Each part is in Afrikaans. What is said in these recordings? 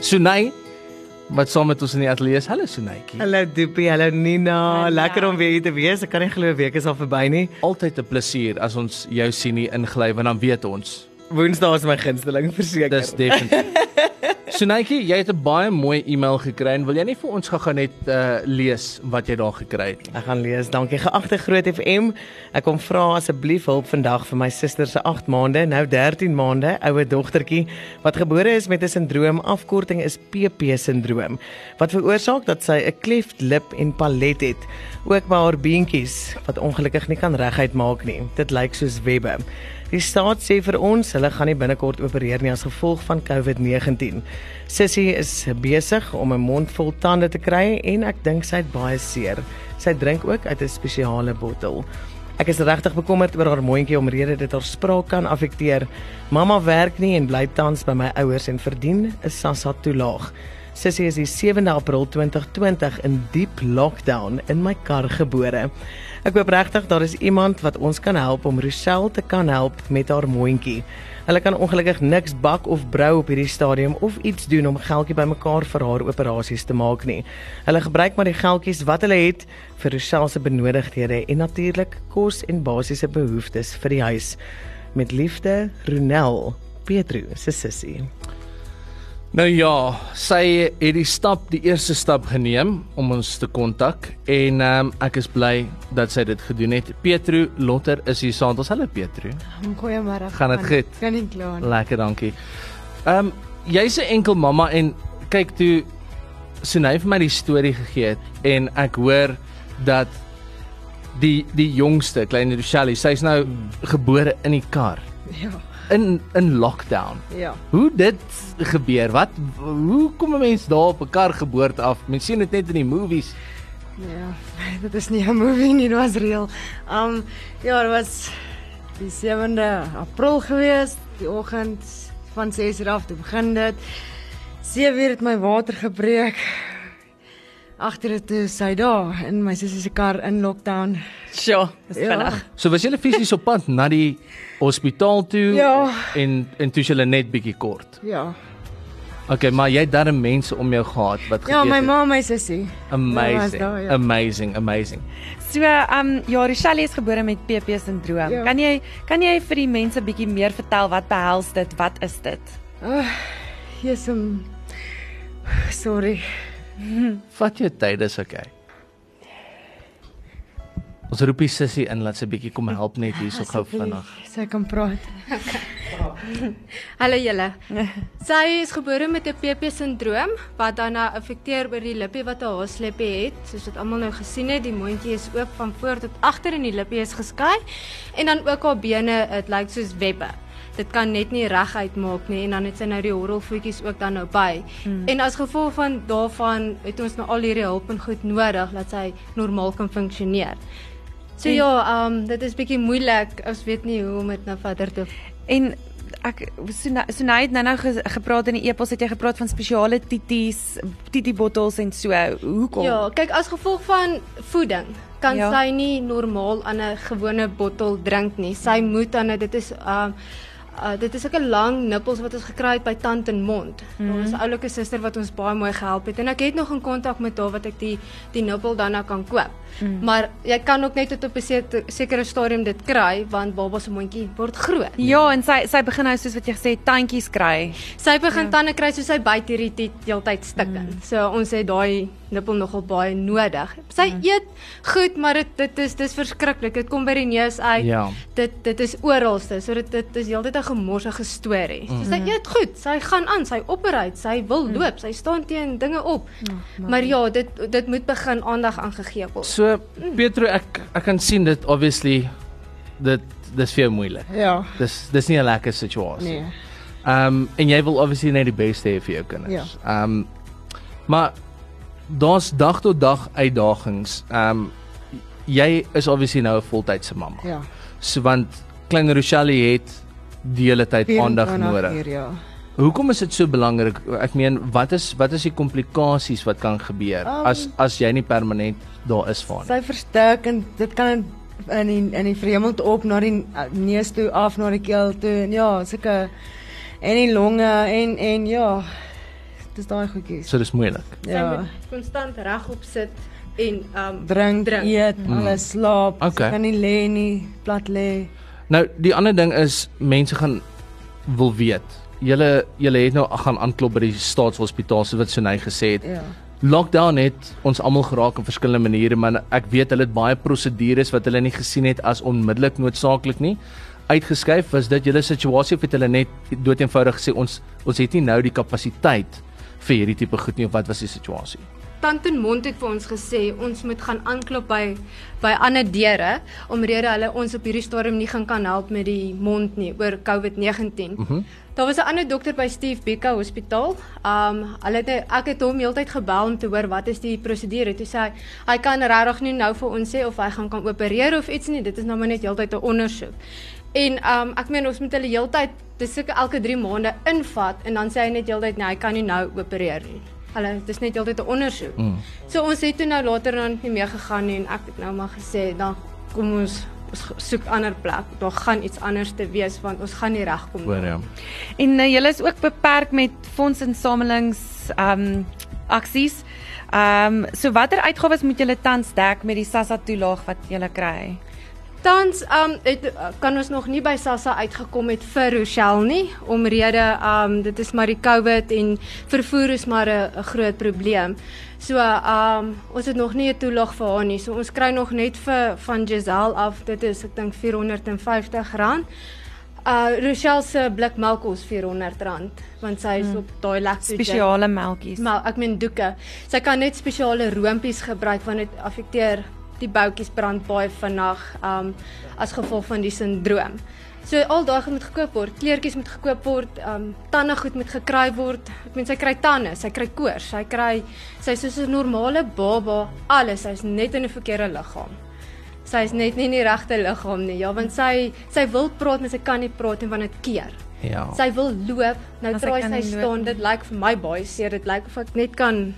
Sunay wat saam met ons in die ateljee is. Hallo Sunaytjie. Hallo Doopie, hallo Nina. Hallo. Lekker om weer hier te wees. Ek kan nie glo week is al verby nie. Altyd 'n plesier as ons jou sien hier ingly want dan weet ons Woensdae is my gunsteling verseker. dis definitief. Sunaytjie, jy het 'n baie mooi e-mail gekry en wil jy nie vir ons gou-gou net uh, lees wat jy daar gekry het nie? Ek gaan lees. Dankie geagte Groot FM. Ek kom vra asseblief hulp vandag vir my suster se 8 maande, nou 13 maande, oue dogtertjie wat gebore is met 'n sindroom, afkorting is PP sindroom, wat veroorsaak dat sy 'n kleft lip en palet het, ook by haar beentjies wat ongelukkig nie kan reguit maak nie. Dit lyk soos webbe. Die staat sê vir ons hulle gaan nie binnekort opereer nie as gevolg van COVID-19. Sissie is besig om 'n mond vol tande te kry en ek dink sy het baie seer. Sy drink ook uit 'n spesiale bottel. Ek is regtig bekommerd oor haar mondjie omrede dit haar spraak kan affekteer. Mamma werk nie en bly tans by my ouers en verdien 'n SASSA toelaag. Sissie is die 7de April 2020 in diep lockdown in my kar gebore. Ek hoop regtig daar is iemand wat ons kan help om Rochelle te kan help met haar mondjie. Hulle kan ongelukkig niks bak of brou op hierdie stadium of iets doen om geldjie bymekaar vir haar operasies te maak nie. Hulle gebruik maar die geldjies wat hulle het vir Rochelle se benodigdhede en natuurlik kos en basiese behoeftes vir die huis. Met liefde, Ronel, Petru se sussie. Nou ja, sy het die stap, die eerste stap geneem om ons te kontak en um, ek is bly dat sy dit gedoen het. Petru Lotter is hier saam. Ons hallo Petru. Goeiemôre. Gaan dit goed? Kan nie glo nie. Lekker, dankie. Ehm um, jy's 'n enkel mamma en kyk toe Sunay vir my die storie gegee het en ek hoor dat die die jongste klein Rochelle, sy's nou gebore in die kar Ja. In in lockdown. Ja. Hoe dit gebeur? Wat hoe kom 'n mens daar op 'n kar geboorte af? Mens sien dit net in die movies. Ja. Dit is nie 'n movie nie, dit was reël. Um ja, dit was die 7de April gewees, die oggend van 6 uur af toe begin dit. 7 uur het my water gebreek. Agter dit is hy daar in my sussie se kar in lockdown. Sjoe, dis Ja. vinnig. So was jy fisies op pad na die hospitaal toe Ja. en en toe jy net bietjie kort. Ja. Okay, maar jy het darem mense om jou gehad wat Ja, geweet my het. ma, my sussie. Amazing. was daar, ja. Amazing, amazing. So, um ja, Rochelle is gebore met PP sindroom. Ja. Kan jy kan jy vir die mense bietjie meer vertel wat behels dit? Wat is dit? Jesum. Sorry. Vat jou tyd, dis okay. Ons roep die sussie in laat sy bietjie kom help net hierso gou vinnig. Sy kan praat. Hallo julle. Sy is gebore met 'n PP sindroom wat dan nou affekteer oor die lippie wat 'n haaslippie het. Soos wat almal nou gesien het, die mondjie is oop van voor tot agter en die lippie is geskei en dan ook haar bene, dit lyk soos webbe. Dit kan net nie reguit maak nie en dan het sy nou die horrelvoetjies ook dan nou by. Hmm. En as gevolg van daarvan het ons nou al hierdie hulp en goed nodig dat sy normaal kan funksioneer. So En- ja, ehm um, dit is bietjie moeilik. Ons weet nie hoe om dit nou verder te En ek so so nou het nou-nou ge, gepraat in die e-pos het jy gepraat van spesiale tities, titi bottels en so. Hoekom? Ja, kyk as gevolg van voeding kan Ja. sy nie normaal aan 'n gewone bottel drink nie. Sy moet dan dit is um uh, dit is ook 'n lang nippels wat ons gekry het by tand en mond. Mm -hmm. 'n oulike suster wat ons baie mooi gehelp het en ek het nog in kontak met haar wat ek die die nippel dan nou kan koop. Mm. Maar jy kan ook net tot op 'n sekere stadium dit kry want baba se mondjie word groot. Ja, en sy sy begin nou soos wat jy gesê tandjies kry. Sy begin ja. tande kry so sy byt hierdie tit heeltyd stikken. Mm. So ons het daai nippel nogal baie nodig. Sy mm. eet goed, maar dit dit is dis verskriklik. Dit kom by die neus uit. Ja. Dit dit is oralste. So dit dit is heeltyd 'n gemorsige storie. Mm. So sy eet goed. Sy gaan aan, sy operate, sy wil mm. loop, sy staan teen dinge op. Mm. Maar ja, dit dit moet begin aandag aangegee word. So Petro, ek ek kan sien dit obviously dit dis vir jou moeilik. Ja. Dis dis nie 'n lekker situasie. Nee. Ehm um, en jy wil obviously net die beste hê vir jou kinders. Ja. Ehm um, maar daar's dag tot dag uitdagings. Ehm um, jy is obviously nou 'n voltydse mamma. Ja. So want klein Rochelle het die hele tyd aandag 24 nodig. Uur, ja. Hoekom is dit so belangrik? Ek meen, wat is wat is die komplikasies wat kan gebeur Um, as as jy nie permanent daar is vir haar nie? Sy verstik en dit kan in in die, in die vreemd op na die uh, neus toe af na die keel toe en ja, sulke en die longe en en ja, dis daai goedjies. So dis moeilik. Ja. konstant regop sit en um Drink, Drink. eet, alles slaap. Okay. Kan nie lê nie, plat lê. Nou die ander ding is mense gaan wil weet. Julle julle het nou gaan aanklop by die staatshospitaal so wat Sunay gesê het. Ja. Lockdown het ons almal geraak op verskillende maniere, maar ek weet hulle het baie prosedures wat hulle nie gesien het as onmiddellik noodsaaklik nie. Uitgeskuif was dit julle situasie of het hulle net doeteenvoudig gesê ons ons het nie nou die kapasiteit vir hierdie tipe goed nie of wat was die situasie? Tant en Mond het vir ons gesê ons moet gaan aanklop by by ander deure omrede hulle ons op hierdie stadium nie gaan kan help met die mond nie oor COVID-19. Mm -hmm. Daar was 'n ander dokter by Steve Biko Hospitaal. Um hulle het ek het hom heeltyd gebel om te hoor wat is die prosedure. Toe sê hy hy kan regtig nie nou vir ons sê of hy gaan kan opereer of iets nie. Dit is nou maar net heeltyd 'n ondersoek. En um ek meen ons moet hulle heeltyd dis seker elke 3 maande invat en dan sê hy net heeltyd nee, hy kan nie nou opereer nie. Hulle dis net heeltyd 'n ondersoek. Mm. So ons het toe nou later dan nie meer gegaan nie en ek het nou maar gesê dan kom ons ons soek ander plek. Daar gaan iets anders te wees want ons gaan nie regkom Hoor ja. En uh, julle is ook beperk met fondsinsamelings um aksies. Um so watter uitgawes moet julle tans dek met die SASSA toelaag wat julle kry? Tans um het kan ons nog nie by Sassa uitgekom het vir Rochelle nie omrede um dit is maar die COVID en vervoer is maar 'n groot probleem. So um ons het nog nie 'n toelaag vir haar nie. So ons kry nog net vir van Giselle af. Dit is ek dink R450. Uh Rochelle se blik melk kos R400 want sy is hmm. op daai lactogen. Spesiale melkies. Maar ek meen doeke. Sy kan net spesiale roompies gebruik want dit affekteer die boutjies brand baie vinnig um as gevolg van die sindroom. So al daai goed moet gekoop word. Kleertjies moet gekoop word. Um tande goed moet gekry word. Ek meen sy kry tande, sy kry koors, sy kry sy is soos 'n normale baba, alles. Sy's net in 'n verkeerde liggaam. Sy is net nie in die regte liggaam nie. Ja, want sy sy wil praat, maar sy kan nie praat nie want dit keer. Ja. Sy wil loop. Nou Maar sy sy staan. Dit lyk vir my baie seer. Dit lyk of ek net kan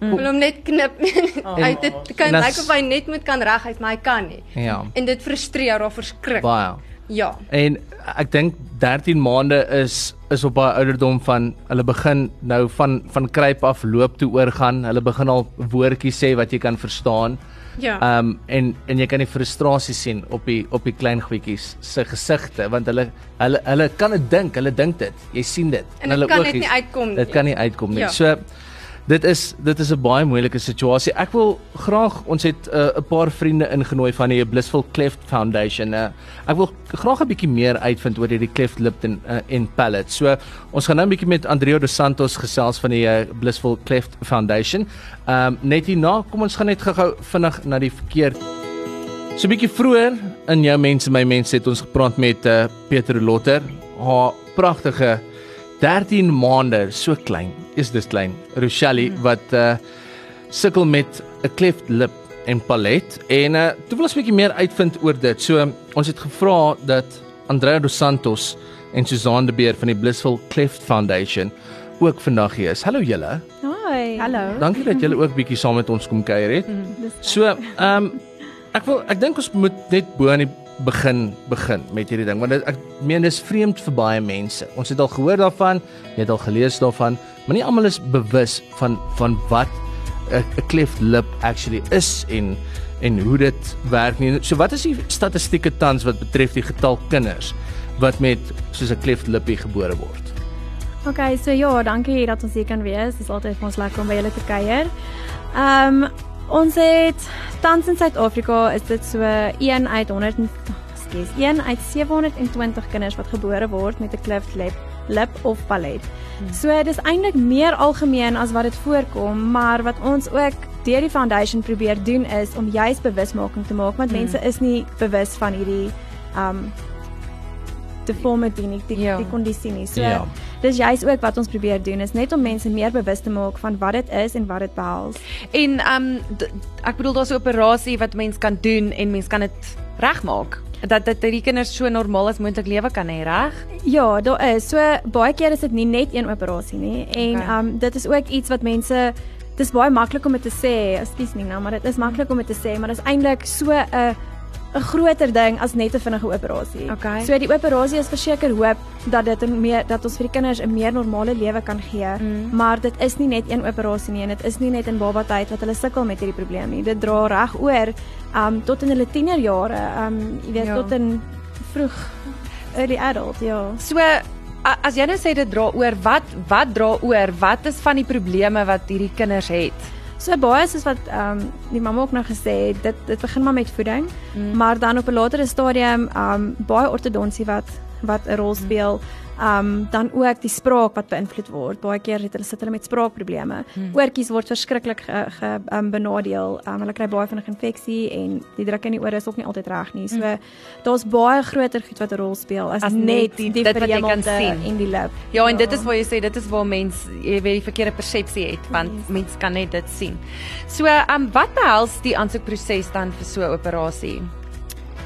mm. wil hom net knip. hy dit kan lyk of hy net moet kan reguit, maar hy kan nie. Ja. En dit frustreer haar verskriklik. Baie. Ja. En ek dink 13 maande is is op haar ouderdom van hulle begin nou van van kruip af loop toe oorgaan. Hulle begin al woordjies sê wat jy kan verstaan. Ja. Ehm um, en en jy kan die frustrasie sien op die op die klein goedjies se gesigte want hulle hulle hulle kan dit dink, hulle dink dit. Jy sien dit En in hulle dit kan net nie uitkom nie. Dit kan nie uitkom nie. Ja. So dit is dit is 'n baie moeilike situasie. Ek wil graag ons het 'n uh, paar vriende ingenooi van die Blissful Cleft Foundation. Uh, ek wil graag 'n bietjie meer uitvind oor hierdie cleft lip en uh, en palate. So ons gaan nou 'n bietjie met Andrea dos Santos gesels van die uh, Blissful Cleft Foundation. Ehm um, net hierna, kom ons gaan net gou-gou vinnig na die verkeer. So 'n bietjie vroeër in jou mense my mense het ons gepraat met uh, Peter Lotter. Haar pragtige 13 maande, so klein. Is dis klein. Rochelle Hmm. wat uh sukkel met 'n cleft lip en palet en uh toe wil ons 'n bietjie meer uitvind oor dit. So ons het gevra dat Andrea dos Santos en Suzanne de Beer van die Blissful Cleft Foundation ook vandag hier is. Hallo julle. Hoi. Hallo. Dankie dat julle ook bietjie saam met ons kom kuier het. So, ehm um, ek wil ek dink ons moet net bo aan die begin begin met hierdie ding want dit, ek meen dis vreemd vir baie mense. Ons het al gehoor daarvan, jy het al gelees daarvan, maar nie almal is bewus van van wat 'n cleft lip actually is en en hoe dit werk nie. So wat is die statistieke tans wat betref die getal kinders wat met soos 'n cleft lippie gebore word? Okay, so ja, dankie dat ons hier kan wees. Dit is altyd vir ons lekker om by julle te kuier. Ehm um, ons het tans in Suid-Afrika is dit so 1 uit 100 en- skus, 1 uit 720 kinders wat gebore word met 'n cleft lip, lip of palet. So dis eintlik meer algemeen as wat dit voorkom, maar wat ons ook deur die foundation probeer doen is om juis bewusmaking te maak want mense is nie bewus van hierdie um, deformity nie, die, Ja. die kondisie nie. So Ja. Dis juis ook wat ons probeer doen is net om mense meer bewus te maak van wat dit is en wat dit behels. En um d- ek bedoel daar's 'n operasie wat mens kan doen en mens kan dit regmaak. Dat dat die kinders so normaal as moontlik lewe kan hê, reg? Ja, daar is. So baie keer is dit nie net een operasie nie en Okay. um dit is ook iets wat mense dis baie maklik om dit te sê. Ekskuus nie nou, maar dit is maklik om dit te sê, maar dit is eintlik so 'n 'n groter ding as net 'n vinnige operasie. Okay. So die operasie is verseker hoop dat dit 'n meer dat ons vir die kinders 'n meer normale lewe kan gee, Mm. maar dit is nie net een operasie nie en dit is nie net in baba tyd wat hulle sukkel met hierdie probleem nie. Dit dra reg oor um tot in hulle tienerjare, um jy weet Ja. tot in vroeg early adult, ja. So as jy nou sê dit dra oor, wat wat dra oor? Wat is van die probleme wat hierdie kinders het? So baie soos wat ehm um, die mamma ook nou gesê het, dit dit begin maar met voeding, Mm. maar dan op 'n latere stadium ehm um, baie ortodonsie wat wat 'n rol speel. Ehm um, dan ook die spraak wat beïnvloed word. Baie keer het hulle sit hulle met spraakprobleme. Mm. Oortjies word verskriklik ge, ge um, benadeel. Ehm um, hulle kry baie vinnig infeksie en die druk in die ore is ook nie altyd reg nie. So mm. daar's baie groter goed wat 'n rol speel as, As net die- die, dit wat jy kan sien. en die lip. Ja, en dit is waar jy sê dit is waar mense jy weet die verkeerde persepsie het want Yes. mense kan net dit sien. So, um wat behels die aansoekproses dan vir so 'n operasie?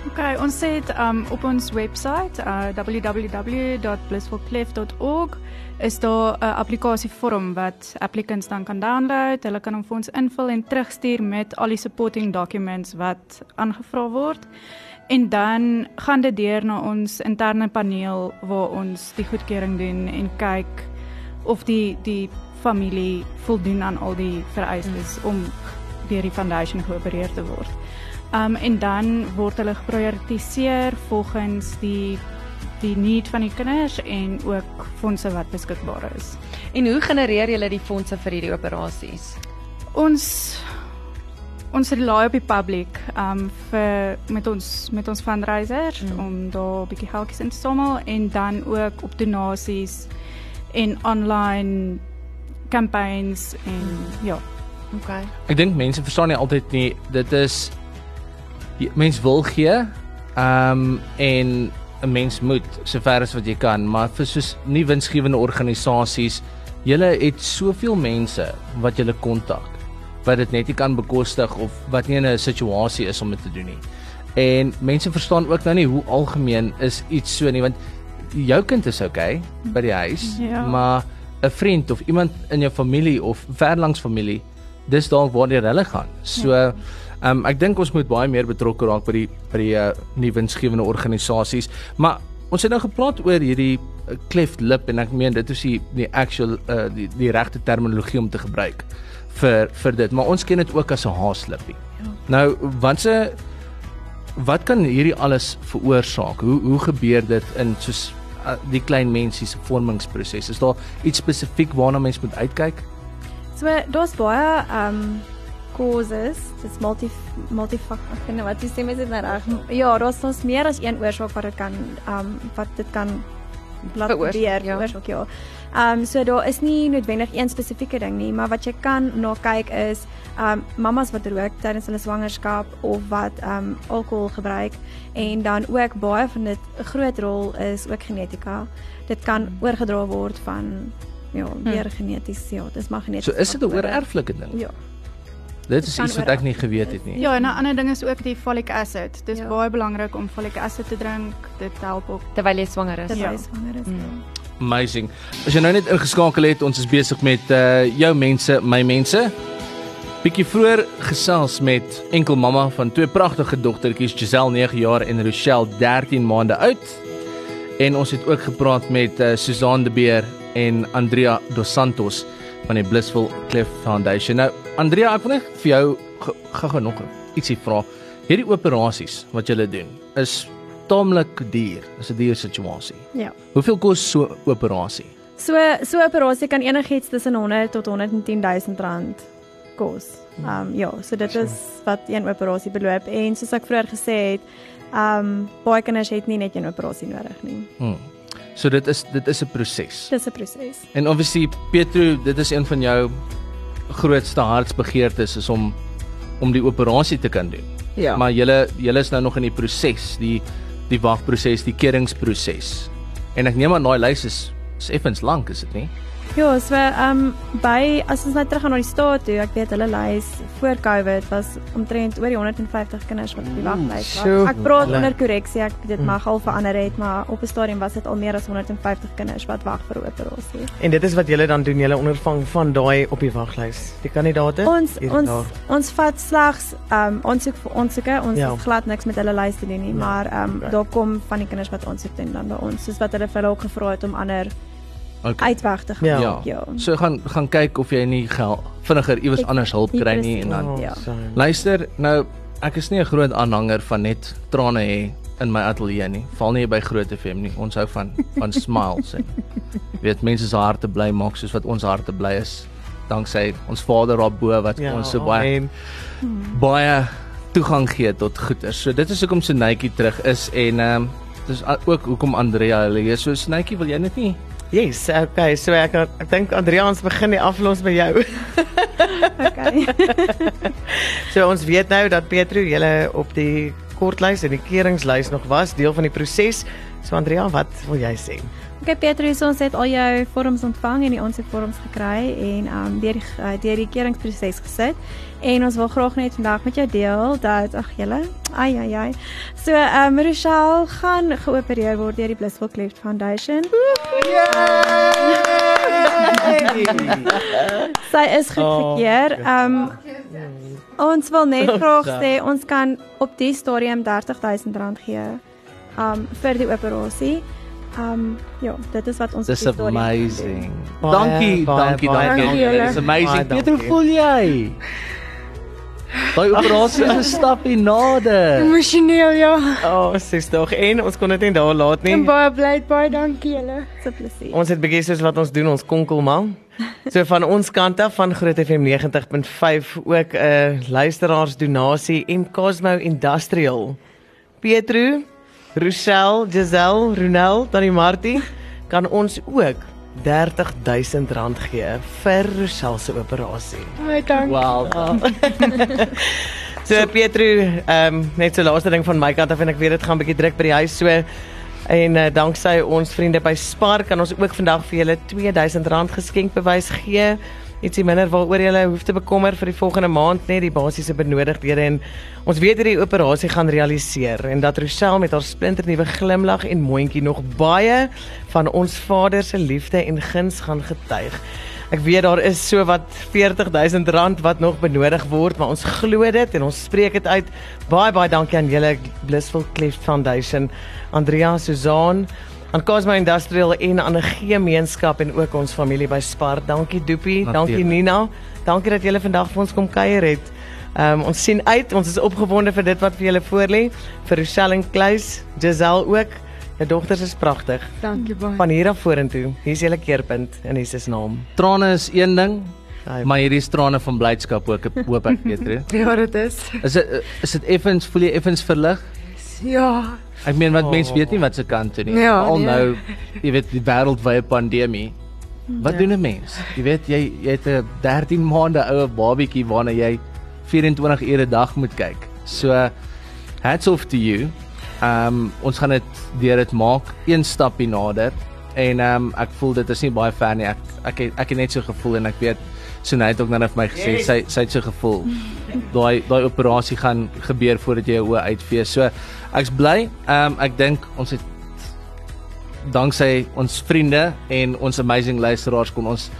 Okay, ons het um op ons webwerf uh, www.blissfulclef.org is daar 'n applikasievorm wat applicants dan kan download. Hulle kan hom vir ons invul en terugstuur met al die supporting documents wat aangevra word. En dan gaan dit deur na ons interne paneel waar ons die goedkeuring doen en kyk of die die familie voldoen aan al die vereistes mm. om deur die foundation geopereer te word. Um en dan word hulle geprioritiseer volgens die die need van die kinders en ook fondse wat beskikbaar is. En hoe genereer julle die fondse vir hierdie operasies? Ons ons rely op die public um vir met ons met ons fundraisers mm. om daar 'n bietjie geldjies in te samel en dan ook op donasies en online campaigns en mm. ja. Okay. Ek dink mense verstaan nie altyd nie. Dit is mens wil gee, ehm um, en 'n mens moet sover as wat jy kan, maar vir soos nie winsgewende organisasies, julle het soveel mense wat julle kontak wat dit net nie kan bekostig of wat nie in 'n situasie is om dit te doen nie. En mense verstaan ook nou nie hoe algemeen is iets so nie want jou kind is okay by die huis, Ja. maar 'n vriend of iemand in jou familie of verlangs familie dis dalk waartoe hulle gaan. So ehm um, ek dink ons moet baie meer betrokke raak by die by die uh, nie winsgewende organisasies. Maar ons het nou gepraat oor hierdie uh, cleft lip en ek meen dit is die die actual uh, die die regte terminologie om te gebruik vir vir dit, maar ons ken dit ook as 'n haaslippie. Ja. Nou, watse wat kan hierdie alles veroorsaak? Hoe hoe gebeur dit in soos uh, die klein mensie se vormingsproses? Is daar iets spesifiek waarna mens moet uitkyk? So daar's baie um causes, dis multi ek weet nie wat jy sê mens dit nou reg. Ja, daar's ons meer as een oorsaak wat dit kan um wat dit kan laat Veroorsaak, gebeur, ja. oorsaak ja. Um so daar is nie noodwendig een spesifieke ding nie, maar wat jy kan na kyk is um mamas wat rook tydens hulle swangerskap of wat um alkohol gebruik en dan ook baie van dit 'n groot rol is ook genetika. Dit kan oorgedra word van ja, weer geneties, ja, dis maar geneties. So is dit 'n oorerflike ding. Ja. Dit is iets wat ek nie geweet het nie. Ja, en 'n ander ding is ook die folic acid. Dis Ja. ja. baie belangrik om folic acid te drink. Dit help ook. Terwyl jy swanger is. terwyl Ja. jy swanger is. Mm. Ja. Amazing. As jy nou net ingeskakel het, ons is besig met uh jou mense, my mense. Bietjie vroeër gesels met enkel mamma van twee pragtige dogtertjies, Giselle 9 jaar en Rochelle 13 maande oud. En ons het ook gepraat met uh, Susan de Beer en Andrea Dos Santos van die Blissful Clef Foundation. Nou, Andrea, ek wil net vir jou gou-gou nog ietsie vra. Hierdie operasies wat julle doen, is taamlik duur. Dis 'n duur situasie. ja. Hoeveel kos so 'n operasie? So so 'n operasie kan enigiets tussen 100 tot 110 000 rand kos. Ehm um, ja, so dit is wat een operasie beloop en soos ek vroeër gesê het, ehm um, baie kinders het nie net een operasie nodig nie. Hmm. So dit is dit is 'n proses. Dis 'n proses. En obviously Petro, dit is een van jou grootste hartsbegeertes is om om die operasie te kan doen. Ja. Maar julle julle is nou nog in die proses, die die wagproses, die keringsproses. En ek neem aan daai lys is is effens lank, is dit nie? Ja, so ehm um, by as ons nou terug gaan na die staat toe, ek weet hulle lys voor Covid was omtrent oor die 150 kinders wat op die waglys sjoe, was. Ek praat onder korreksie, ek dit Mm. mag al verander het, maar op 'n stadium was dit al meer as 150 kinders wat wag vir 'n operasie. En dit is wat julle dan doen, julle ondervang van daai op die waglys. Die kandidate Ons en ons daar. ons vat slegs ehm um, aansoek vir aansoeke. Ons Ja. ja. het glad niks met hulle lys te doen nie, Nee, maar ehm um, oké. daar kom van die kinders wat aansoek doen dan by ons, soos wat hulle vir hulle ook gevra het om ander Okay. uitweg te gaan. Ja. Ja. ja. So gaan gaan kyk of jy nie gel- vinniger iewers anders hulp kry nie en dan Oh, Ja. Luister, nou ek is nie 'n groot aanhanger van net trane hê in my ateljee nie. Val nie by Groot FM nie. Ons hou van van smiles en weet mense se harte bly maak soos wat ons harte bly is danksy ons Vader daarbo wat Ja, ons so baie amen. baie toegang gee tot goeder. So dit is hoekom Senetjie terug is en ehm um, dis ook hoekom Andrea hulle hier. So Senetjie, wil jy net nie Yes, okay, so ek ek dink Adrians begin die aflos by jou. Okay. So ons weet nou dat Petro julle op die kortlys en die keringslys nog was, deel van die proses. So Andrea, wat wil jy sê? Okay Petrus, ons het al jou vorms ontvang en die aansoekvorms gekry en um deur die uh, deur die keringproses gesit. En ons wil graag net vandag met jou deel dat ag julle, ai ai ai. So um Rochelle gaan geopereer word deur die Blissful Cleft Foundation. Sy is goedgekeur. Um ons wil net graag sê ons kan op die stadium R30000 gee um vir die operasie. Um ja, dit is wat ons Dis kan doen. amazing. Baie, dankie, baie, dankie, baie dankie. dankie julle. Dis amazing. Baie Peter, dankie. voel jy? Daai operasie is 'n stapie nader. Emosioneel ja. Oh, sis tog. En ons kon dit nie daar laat nie. En baie bly, baie dankie julle. 'n plesier. Ons het bietjie soos wat ons doen, ons konkel maar. So van ons kant af van Groot FM 90.5 ook 'n uh, luisteraars donasie Cosmo Industrial. Petro, Rochelle, Giselle, Ronel, Tannie Martie kan ons ook R30000 gee vir Rochelle se operasie. Baie dankie. Wow. So Petro, ehm um, net so laaste ding van my kant af en ek weet dit gaan 'n bietjie druk by die huis so en uh, danksy ons vriende by Spar kan ons ook vandag vir julle R2000 geskenkbewys gee. Ietsie minder waaroor jy hoef te bekommer vir die volgende maand net die basiese benodigdhede en ons weet hierdie operasie gaan realiseer en dat Rochelle met haar splinternuwe glimlag en mondjie nog baie van ons Vader se liefde en guns gaan getuig. Ek weet daar is so wat R40000 wat nog benodig word, maar ons glo dit en ons spreek dit uit. Baie baie dankie aan julle Blissful Cleft Foundation, Andrea Suzan, aan Cosmo Industrial en aan 'n gemeenskap en ook ons familie by Spar. Dankie Doopie, dankie. Nina. Dankie dat julle vandag vir ons kom kuier het. Ehm um, ons sien uit, ons is opgewonde vir dit wat vir julle voorlê. Vir Rochelle en Kluis, Giselle ook. Jou dogters is pragtig. Dankie baie. Van hier af vorentoe, hier is julle keerpunt in Jesus naam. Trane is een ding, Ai, maar hierdie is trane van blydskap ook, hoop ek, Petro. Ja, dit is. Is dit is dit effens voel jy effens verlig? Ja. Ek meen wat Oh. mense weet nie wat se kant toe nie. Ja, Al nee. nou, jy weet die wêreldwye pandemie. Wat Ja. doen 'n mens? Jy weet jy jy het 'n 13 maande oue babietjie waarna jy 24 ure 'n dag moet kyk. So hats off to you. Ehm um, ons gaan dit deur dit maak een stapie nader en ehm um, ek voel dit is nie baie ver nie. Ek ek het, ek het net so gevoel en ek weet so net ook nou net vir my gesê Yes. sy sy het so gevoel. Daai daai operasie gaan gebeur voordat jy jou oë uitvee. So ek's bly. Ehm um, ek dink ons het danksy ons vriende en ons amazing luisteraars kon ons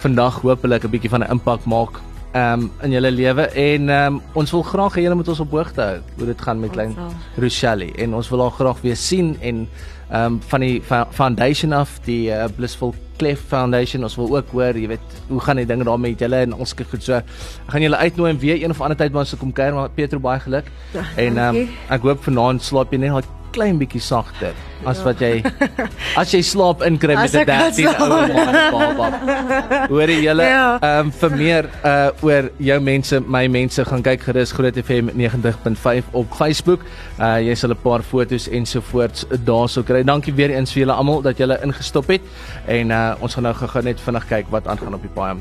vandag hopelik 'n bietjie van 'n impak maak um in julle lewe en um ons wil graag hê julle moet ons op hoogte hou hoe dit gaan met klein Rochelle en ons wil haar graag weer sien en um van die foundation af die uh, Blissful Clef Foundation ons wil ook hoor jy weet hoe gaan die dinge daar met julle en ons kyk goed so ek gaan julle uitnooi en weer een of ander tyd by ons kom kuier maar Petro baie geluk en um dankie. ek hoop vanaand slaap jy net daai klein bietjie sagter as wat jy as jy slaap inkry met 'n ek kan 13 ou maand baba. Hoorie julle Ja. um, vir meer uh oor jou mense, my mense gaan kyk gerus Groot FM 90.5 op Facebook. Uh jy sal 'n paar fotos ensovoorts daarso kry. Dankie weer eens vir julle almal dat julle ingestop het en uh ons gaan nou gou-gou net vinnig kyk wat aangaan op die paai.